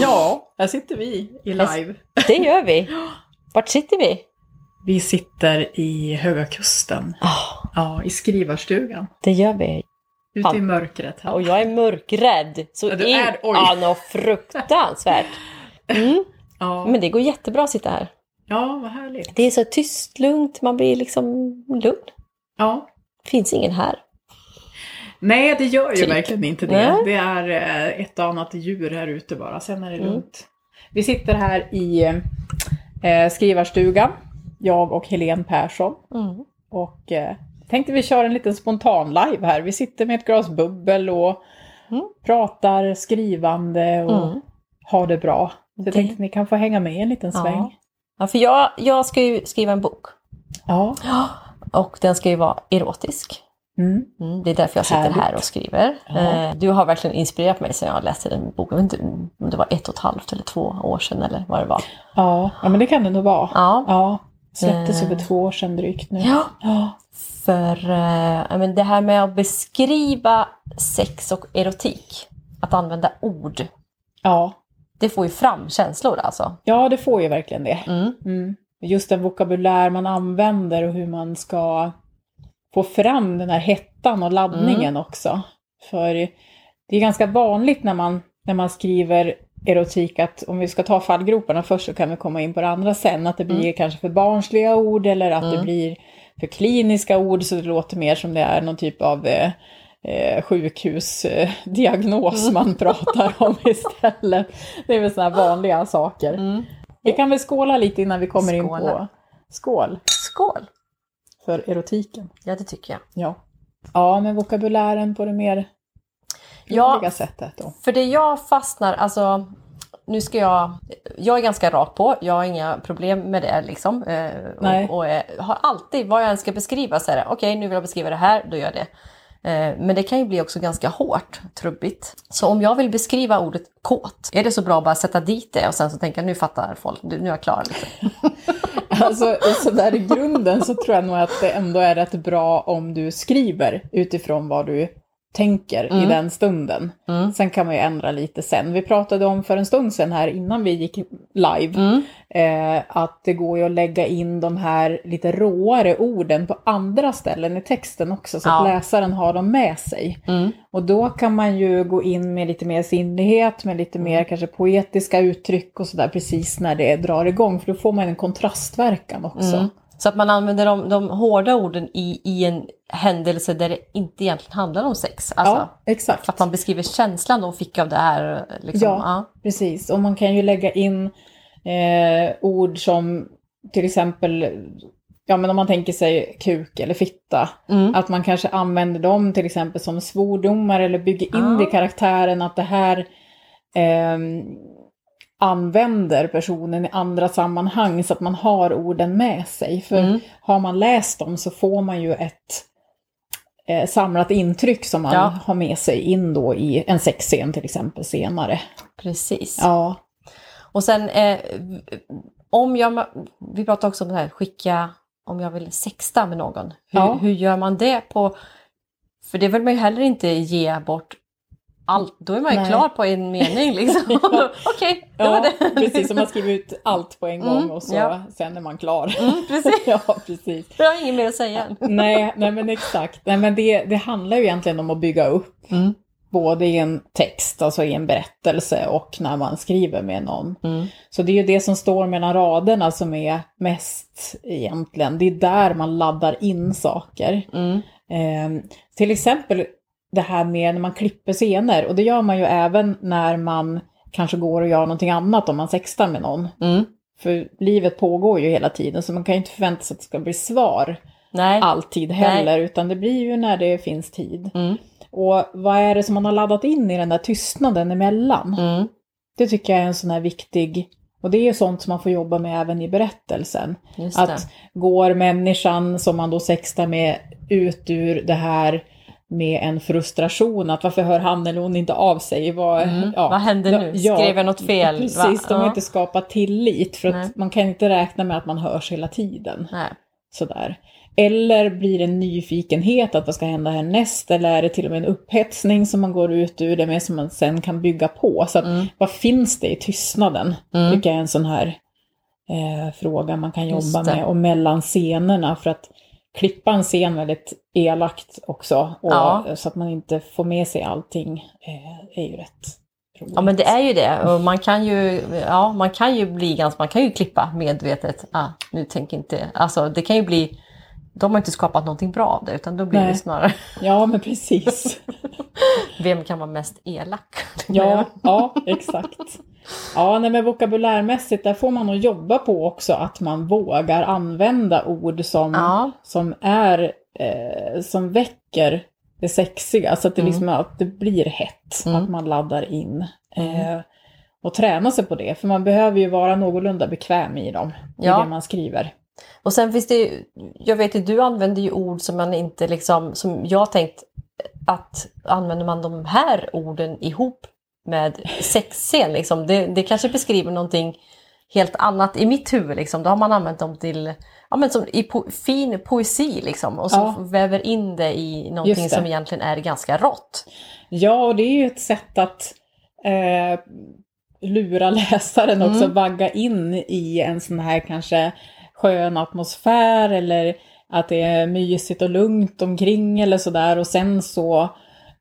Ja, här sitter vi i live. Det gör vi. Vart sitter vi? Vi sitter i Höga Kusten. Ah, Ja, i skrivarstugan. det gör vi. Ute i mörkret här. Och jag är mörkrädd. Så Ja, du är- oj. Ja, något fruktansvärt. Mm. Ja. Men det går jättebra att sitta här. ja, vad härligt. Det är så tyst, lugnt, man blir liksom lugn. Ja. Finns ingen här. Nej, det gör ju Typ. verkligen inte det. Nej. Det är eh, ett och annat djur här ute bara, sen är det Mm. lugnt. Vi sitter här i eh, skrivarstugan, jag och Helene Persson. Mm. Och eh, tänkte vi köra en liten spontan live här. Vi sitter med ett glas bubbel och Mm. pratar skrivande och Mm. har det bra. Så jag tänkte att ni kan få hänga med en liten Ja. sväng. Ja, för jag, jag ska ju skriva en bok. Ja. Och den ska ju vara erotisk. Mm. Mm, det är därför jag sitter Härligt. här och skriver. Ja. Eh, du har verkligen inspirerat mig sedan jag läste den boken. Inte om det var ett och ett halvt eller två år sedan eller vad det var. Ja. ja, men det kan det nog vara. Ja, Ja. Släpptes ju Eh. för två år sedan drygt nu. ja. Ja. för eh, men det här med att beskriva sex och erotik, att använda ord, Ja. det får ju fram känslor alltså. ja, det får ju verkligen det. Mm. Mm. Just den vokabulär man använder och hur man ska få fram den här hettan och laddningen också. För det är ganska vanligt när man, när man skriver erotik att om vi ska ta fallgroparna först så kan vi komma in på det andra sen. Att det blir kanske för barnsliga ord eller att det Mm. blir för kliniska ord så det låter mer som det är någon typ av eh, eh, sjukhusdiagnos man pratar om istället. Det är väl sådana här vanliga saker. Mm. Vi kan väl skåla lite innan vi kommer in på Skåla. skål Skål! för erotiken. Ja, det tycker jag. Ja. Ja, men vokabulären på det mer Ja. sättet då. För det jag fastnar, alltså nu ska jag, jag är ganska rak på, jag har inga problem med det liksom. Eh, och, och eh, har alltid, vad jag än ska beskriva så är det, okej nu vill jag beskriva det här, då gör jag det. Eh, men det kan ju bli också ganska hårt, trubbigt. Så om jag vill beskriva ordet kåt, är det så bra att bara sätta dit det och sen så tänka nu fattar folk, nu är jag klar. Liksom. Alltså, så där i grunden så tror jag nog att det ändå är rätt bra om du skriver utifrån vad du tänker i Mm. den stunden. Mm. Sen kan man ju ändra lite sen. Vi pratade om för en stund sedan här innan vi gick live Mm. eh, att det går ju att lägga in de här lite råare orden på andra ställen i texten också så att Ja. läsaren har dem med sig. Mm. Och då kan man ju gå in med lite mer sinnlighet, med lite mer kanske poetiska uttryck och sådär precis när det drar igång. För då får man en kontrastverkan också. Så att man använder de, de hårda orden i, i en händelse där det inte egentligen handlar om sex. Alltså, ja, exakt. Att man beskriver känslan de fick av det här. Liksom. Ja. Ja. Precis, och man kan ju lägga in eh, ord som till exempel, ja men om man tänker sig kuk eller fitta, Mm. att man kanske använder dem till exempel som svordomar eller bygger in Ja. det i karaktären att det här ehm, använder personen i andra sammanhang så att man har orden med sig. För Mm. har man läst dem så får man ju ett eh, samlat intryck som man Ja. har med sig in då i en sexscen till exempel senare. Precis. Ja, Och sen eh, om jag, vi pratade också om det här, skicka om jag vill sexta med någon. Hur, Ja. hur gör man det på, för det vill man ju heller inte ge bort allt, då är man ju Nej. klar på en mening liksom. Ja. Okej, det var ja det. precis. Som man skriver ut allt på en gång Mm, och så ja. sen är man klar. Mm, precis. ja, precis. Jag har inget mer att säga. Nej, nej men exakt. Nej, men det, det handlar ju egentligen om att bygga upp Mm. både i en text, alltså i en berättelse och när man skriver med någon. Mm. Så det är ju det som står mellan raderna som är mest egentligen. Det är där man laddar in saker. Eh, till exempel det här med när man klipper scener och det gör man ju även när man kanske går och gör någonting annat om man sextar med någon. Mm. För livet pågår ju hela tiden så man kan ju inte förvänta sig att det ska bli svar Nej. alltid heller utan det blir ju när det finns tid. Mm. Och vad är det som man har laddat in i den där tystnaden emellan? Mm. Det tycker jag är en sån här viktig Och det är ju sånt som man får jobba med även i berättelsen. Att går människan som man då sextar med ut ur det här med en frustration, att varför hör han eller hon inte av sig? Vad, Mm. Vad händer nu? ja, Skrev jag något fel? Va? Precis, de har Ja. inte skapat tillit för att Nej. man kan inte räkna med att man hörs hela tiden. Nej. Sådär. Eller blir det en nyfikenhet att vad ska hända härnäst? Eller är det till och med en upphetsning som man går ut ur det med som man sen kan bygga på? Så att, Mm. vad finns det i tystnaden? Mm. Tycker jag är en sån här eh, fråga man kan jobba med. Och mellan scenerna för att klippa en scen väldigt elakt också. Och, Ja. Så att man inte får med sig allting eh, är ju rätt roligt. Ja men det är ju det och man kan ju, ja, man kan ju bli ganska, man kan ju klippa medvetet. Ah, nu tänker inte, alltså det kan ju bli, de har inte skapat någonting bra av det utan då blir Nej. det snarare, Ja, men precis. vem kan vara mest elak? Ja, ja, exakt. Ja, nej, men vokabulärmässigt där får man nog jobba på också att man vågar använda ord som, Ja, som är, eh, som väcker det sexiga. Så att det, Mm. liksom, att det blir hett, Mm. att man laddar in. Mm. Eh, och träna sig på det, för man behöver ju vara någorlunda bekväm i dem, Ja. i det man skriver. och sen finns det ju, jag vet ju, du använder ju ord som man inte liksom, som jag tänkt att använder man de här orden ihop med sexscen liksom, det, det kanske beskriver någonting helt annat i mitt huvud liksom. Då har man använt dem till, ja men som i po fin poesi liksom och så Ja. väver in det i någonting det. som egentligen är ganska rått. Ja, och det är ju ett sätt att eh, lura läsaren också, Mm. vagga in i en sån här kanske skön atmosfär eller att det är mysigt och lugnt omkring eller sådär och sen så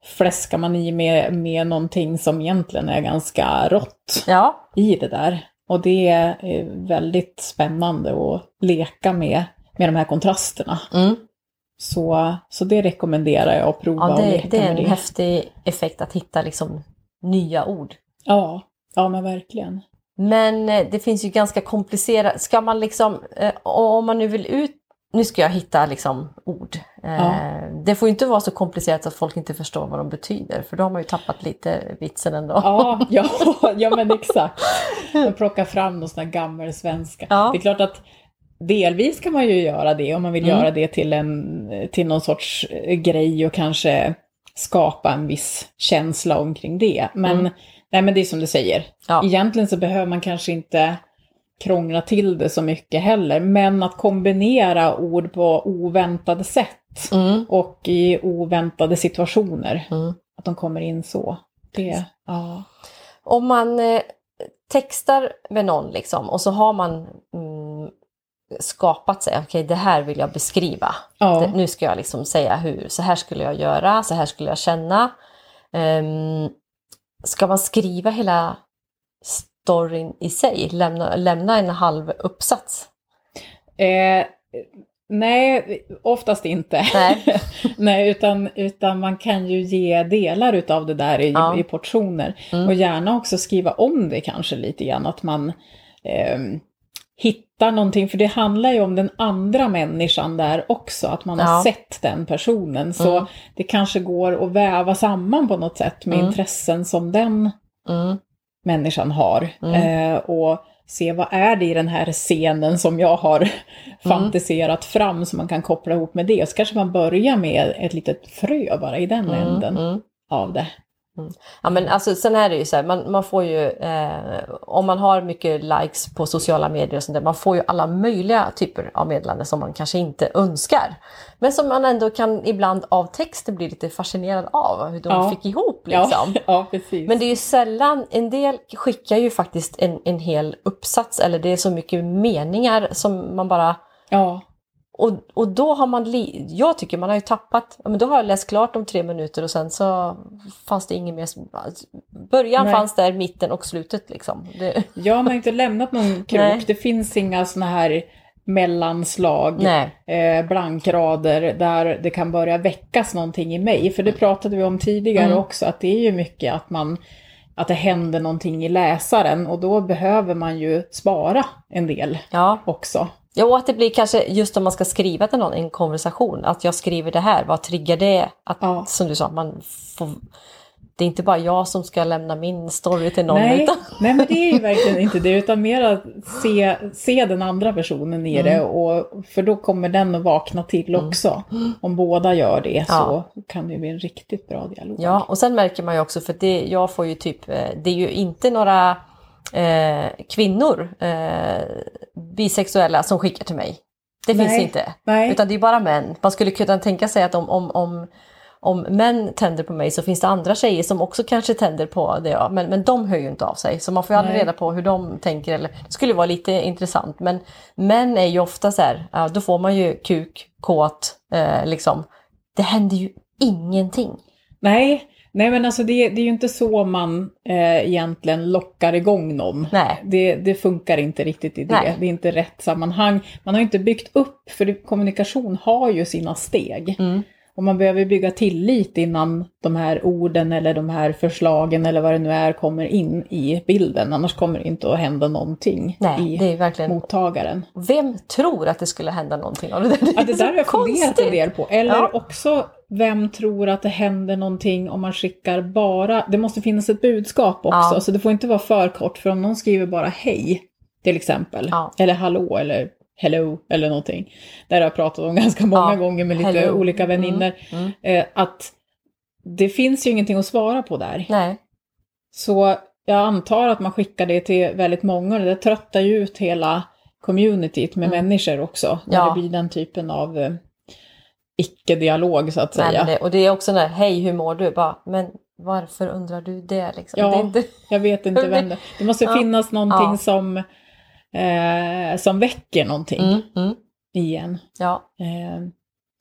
fläskar man i med, med någonting som egentligen är ganska rått Ja, i det där. Och det är väldigt spännande att leka med, med de här kontrasterna. mm. Så, så det rekommenderar jag att prova ja och det, leka det är med en det. häftig effekt att hitta liksom nya ord. Ja, ja men verkligen. Men eh, det finns ju ganska komplicerat, ska man liksom, eh, om man nu vill ut, nu ska jag hitta liksom ord. Eh, Ja. Det får inte vara så komplicerat att folk inte förstår vad de betyder, för då har man ju tappat lite vitsen ändå. Ja, ja, ja men exakt. Man plockar fram någon sån här gammelsvenska. Ja. Det är klart att delvis kan man ju göra det om man vill Mm. göra det till, en, till någon sorts eh, grej och kanske skapa en viss känsla omkring det. Men, Mm. nej, men det är som du säger. Ja. Egentligen så behöver man kanske inte krångla till det så mycket heller. Men att kombinera ord på oväntade sätt Mm, och i oväntade situationer. mm. Att de kommer in så. Det, ja. Om man eh, textar med någon liksom, och så har man mm, skapat sig, okej det här vill jag beskriva. Ja. Det, nu ska jag liksom säga hur, så här skulle jag göra, så här skulle jag känna. Um, ska man skriva hela storyn i sig? Lämna, lämna en halv uppsats? Eh, nej, oftast inte. Nej. nej, utan, utan man kan ju ge delar utav det där i, Ja. i portioner. Mm. Och gärna också skriva om det kanske lite grann. Att man ehm, hittar någonting, för det handlar ju om den andra människan där också. Att man har Ja. sett den personen. Så Mm. det kanske går att väva samman på något sätt med Mm. intressen som den Mm. Människan har. Mm. Eh, och se vad är det i den här scenen som jag har fantiserat fram som man kan koppla ihop med det. Och så kanske man börjar med ett litet frö bara i den Mm. änden Mm. av det. Ja men alltså sen är det ju så här, man, man får ju, eh, om man har mycket likes på sociala medier och sånt där, man får ju alla möjliga typer av meddelanden som man kanske inte önskar. Men som man ändå kan ibland av texten bli lite fascinerad av, hur de Ja. fick ihop liksom. Ja, ja, precis. Men det är ju sällan, en del skickar ju faktiskt en, en hel uppsats eller det är så mycket meningar som man bara ja, och, och då har man, li- jag tycker man har ju tappat, ja, men då har jag läst klart om tre minuter och sen så fanns det inget mer. som- Början Nej. fanns där, mitten och slutet liksom. Det, jag har inte lämnat någon krok. Nej. Det finns inga såna här mellanslag, eh, blankrader där det kan börja väckas någonting i mig. För det pratade vi om tidigare Mm. också, att det är ju mycket att man att det händer någonting i läsaren och då behöver man ju spara en del ja. också. Ja, och att det blir kanske just om man ska skriva till någon en konversation, att jag skriver det här, vad triggar det? Att, Ja. Som du sa, man får det är inte bara jag som ska lämna min story till någon. Nej, Utan, nej, men det är ju verkligen inte det, utan mer att se, se den andra personen i det, Mm. och, för då kommer den att vakna till också. Om båda gör det så kan det bli en riktigt bra dialog. ja, och sen märker man ju också, för det, jag får ju typ, eh, det är ju inte några eh, kvinnor, eh, bisexuella, som skickar till mig. Det finns Nej, inte. nej. Utan det är bara män. Man skulle kunna tänka sig att om, om, om, om män tänder på mig så finns det andra tjejer som också kanske tänder på det. Ja. Men, men de hör ju inte av sig. Så man får ju aldrig Nej. reda på hur de tänker. Eller, det skulle vara lite intressant. Men män är ju ofta så här, ja, då får man ju kuk, kåt, eh, liksom. Det händer ju ingenting. Nej, nej men alltså det, det är ju inte så man eh, egentligen lockar igång någon. Nej. Det, det funkar inte riktigt i det. Nej. Det är inte rätt sammanhang. Man har ju inte byggt upp, för det, kommunikation har ju sina steg. Mm. Och man behöver bygga tillit innan de här orden eller de här förslagen eller vad det nu är kommer in i bilden. Annars kommer det inte att hända någonting Nej, i det är verkligen... mottagaren. Vem tror att det skulle hända någonting av det där? Ja, det där har jag funderat en del på. Eller Ja. också, vem tror att det händer någonting om man skickar bara... Det måste finnas ett budskap också, Ja. så det får inte vara för kort. För om någon skriver bara hej, till exempel, Ja. eller hallå, eller hello, eller någonting. Där har jag pratat om ganska många Ja, gånger med lite hello. olika vänner. Mm. Eh, att det finns ju ingenting att svara på där. Nej, Så jag antar att man skickar det till väldigt många och det tröttar ju ut hela communityt med Mm. människor också. När det blir den typen av eh, icke-dialog så att säga. det, och det är också när hej hur mår du? Bara, men varför undrar du det? Liksom? Ja. det inte... Jag vet inte vem det Det måste finnas någonting Ja. som, eh, som väcker någonting Mm, mm, i en. ja, Eh,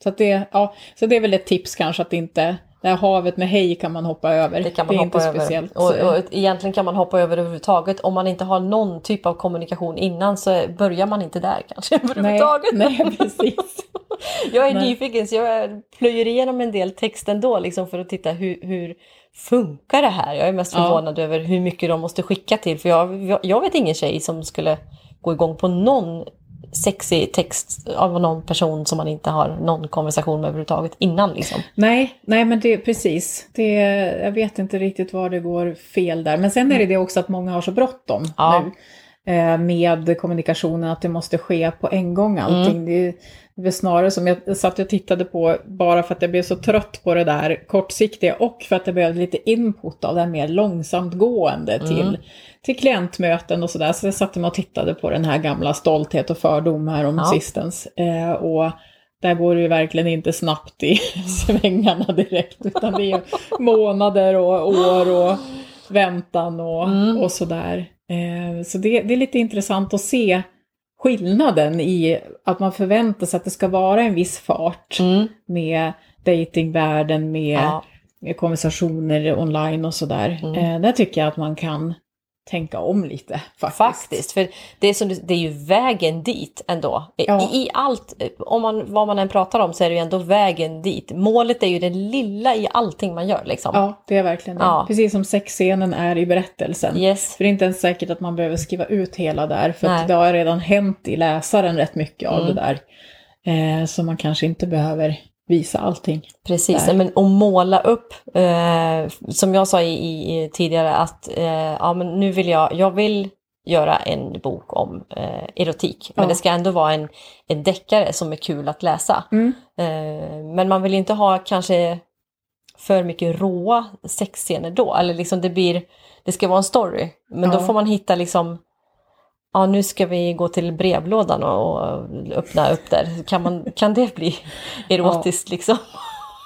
så, det, ja, så det är väl ett tips kanske att inte, det här havet med hej kan man hoppa över. det kan man är hoppa inte över. speciellt. Och, och egentligen kan man hoppa över överhuvudtaget. Om man inte har någon typ av kommunikation innan så börjar man inte där kanske nej, överhuvudtaget. nej, precis. Jag är Nej. nyfiken så jag plöjer igenom en del text ändå liksom för att titta hur, hur funkar det här? Jag är mest Ja. förvånad över hur mycket de måste skicka till för jag, jag- jag vet ingen tjej som skulle gå igång på någon sexig text av någon person som man inte har någon konversation med överhuvudtaget innan liksom. Nej, nej men det precis. Det, jag vet inte riktigt var det går fel där. Men sen är det det också att många har så bråttom Ja. nu med kommunikationen att det måste ske på en gång allting. Det är det är väl snarare som jag satt och tittade på bara för att jag blev så trött på det där kortsiktiga och för att jag behövde lite input av det här mer långsamt gående till, till klientmöten och sådär. Så jag satt mig och tittade på den här gamla stolthet och fördom här om Ja. sistens. Eh, och där går det ju verkligen inte snabbt i svängarna direkt, utan det är månader och år och väntan och, Mm. och sådär. Eh, så det, det är lite intressant att se skillnaden i att man förväntar sig att det ska vara en viss fart Mm. med datingvärlden, med, Ja. konversationer online och sådär. Mm. Eh, där tycker jag att man kan tänka om lite faktiskt. Faktiskt, för det är, som, det är ju vägen dit ändå. I, Ja. i allt, om man, vad man än pratar om så är det ju ändå vägen dit. Målet är ju det lilla i allting man gör liksom. Ja, det är verkligen det. Ja. Precis som sexscenen är i berättelsen. Yes. För det är inte ens säkert att man behöver skriva ut hela där, för Nej. att det har redan hänt i läsaren rätt mycket av Mm. det där. Eh, så man kanske inte behöver visa allting. Precis, Där. men att måla upp, eh, som jag sa i, i, tidigare, att eh, ja, men nu vill jag, jag vill göra en bok om eh, erotik, men Ja. det ska ändå vara en, en deckare som är kul att läsa. Mm. Eh, men man vill inte ha kanske för mycket råa sexscener då, eller liksom det blir, det ska vara en story, men då Ja. får man hitta liksom Ja, nu ska vi gå till brevlådan och öppna upp där. Kan, man, kan det bli erotiskt liksom?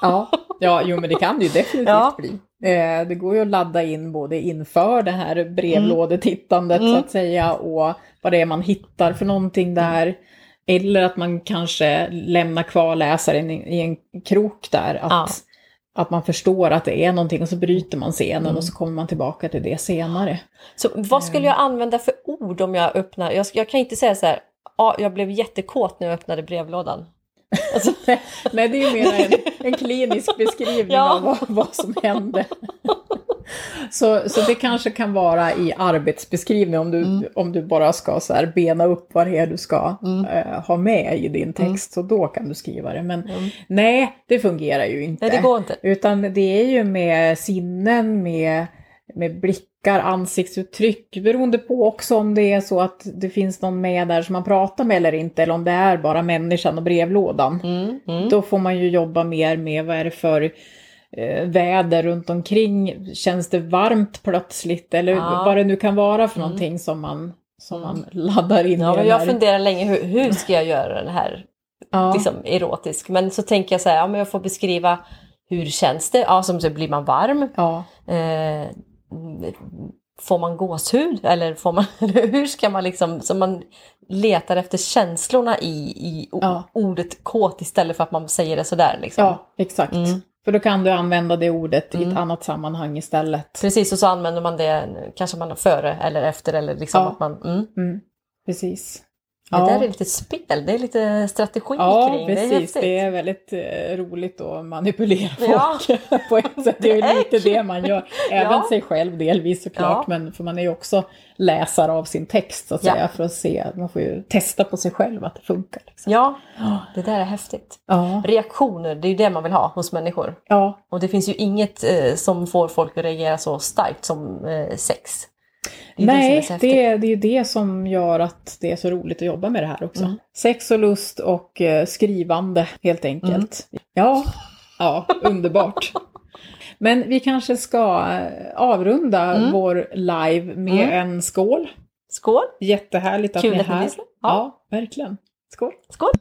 Ja, ja jo men det kan det ju definitivt Ja. bli. Eh, det går ju att ladda in både inför det här brevlådetittandet Mm. så att säga och vad det är man hittar för någonting där. Eller att man kanske lämnar kvar läsaren i, i en krok där. Att, Ja. Att man förstår att det är någonting och så bryter man scenen Mm. och så kommer man tillbaka till det senare. Så vad skulle jag använda för ord om jag öppnar? Jag, jag kan inte säga så här, ja, jag blev jättekåt när jag öppnade brevlådan. Alltså, Nej, det är ju mer en, en klinisk beskrivning Ja. av vad, vad som hände. Så, så det kanske kan vara i arbetsbeskrivning om du, Mm. om du bara ska så här bena upp vad det är du ska Mm. eh, ha med i din text. Så då kan du skriva det. Men Mm. nej, det fungerar ju inte. Nej, det går inte. Utan det är ju med sinnen, med, med blickar, ansiktsuttryck, beroende på också om det är så att det finns någon med där som man pratar med eller inte, eller om det är bara människan och brevlådan. Mm. Mm. Då får man ju jobba mer med vad är det för eh, väder runt omkring. Känns det varmt plötsligt? Eller Ja. vad det nu kan vara för Mm. någonting som man, som man laddar in Ja, i men jag här. funderar länge, hur, hur ska jag göra den här Ja. liksom, erotisk? Men så tänker jag så här, ja, men jag får beskriva hur känns det? Ja, som så blir man varm? ja. Eh, får man gåshud? Eller får man, hur ska man liksom, så man letar efter känslorna i, i Ja. ordet kåt istället för att man säger det sådär. Liksom. ja, exakt. Mm. För då kan du använda det ordet i Mm. ett annat sammanhang istället. Precis, och så använder man det kanske man före eller efter eller liksom Ja. att man... Mm. Mm. Precis. Det Ja. där är lite spel, det är lite strategi Ja, kring det. är precis. häftigt. Det är väldigt eh, roligt att manipulera Ja. folk på ett sätt. Det är Det är lite kul. det man gör. Även Ja. sig själv delvis såklart, Ja. men för man är ju också läsare av sin text så att Ja. säga, för att se. Man får ju testa på sig själv att det funkar. Liksom. Ja, Ja. det där är häftigt. Ja. Reaktioner, det är ju det man vill ha hos människor. ja, Och det finns ju inget eh, som får folk att reagera så starkt som eh, sex. Det är det är Nej, det, är det som gör att det är så roligt att jobba med det här också. Mm. Sex och lust och eh, skrivande helt enkelt. Ja, ja, underbart. Men vi kanske ska eh, avrunda Mm. vår live med Mm. en skål. Skål! Jättehärligt att Kul ni är att ni här. Ja. Ja. verkligen. Skål! Skål!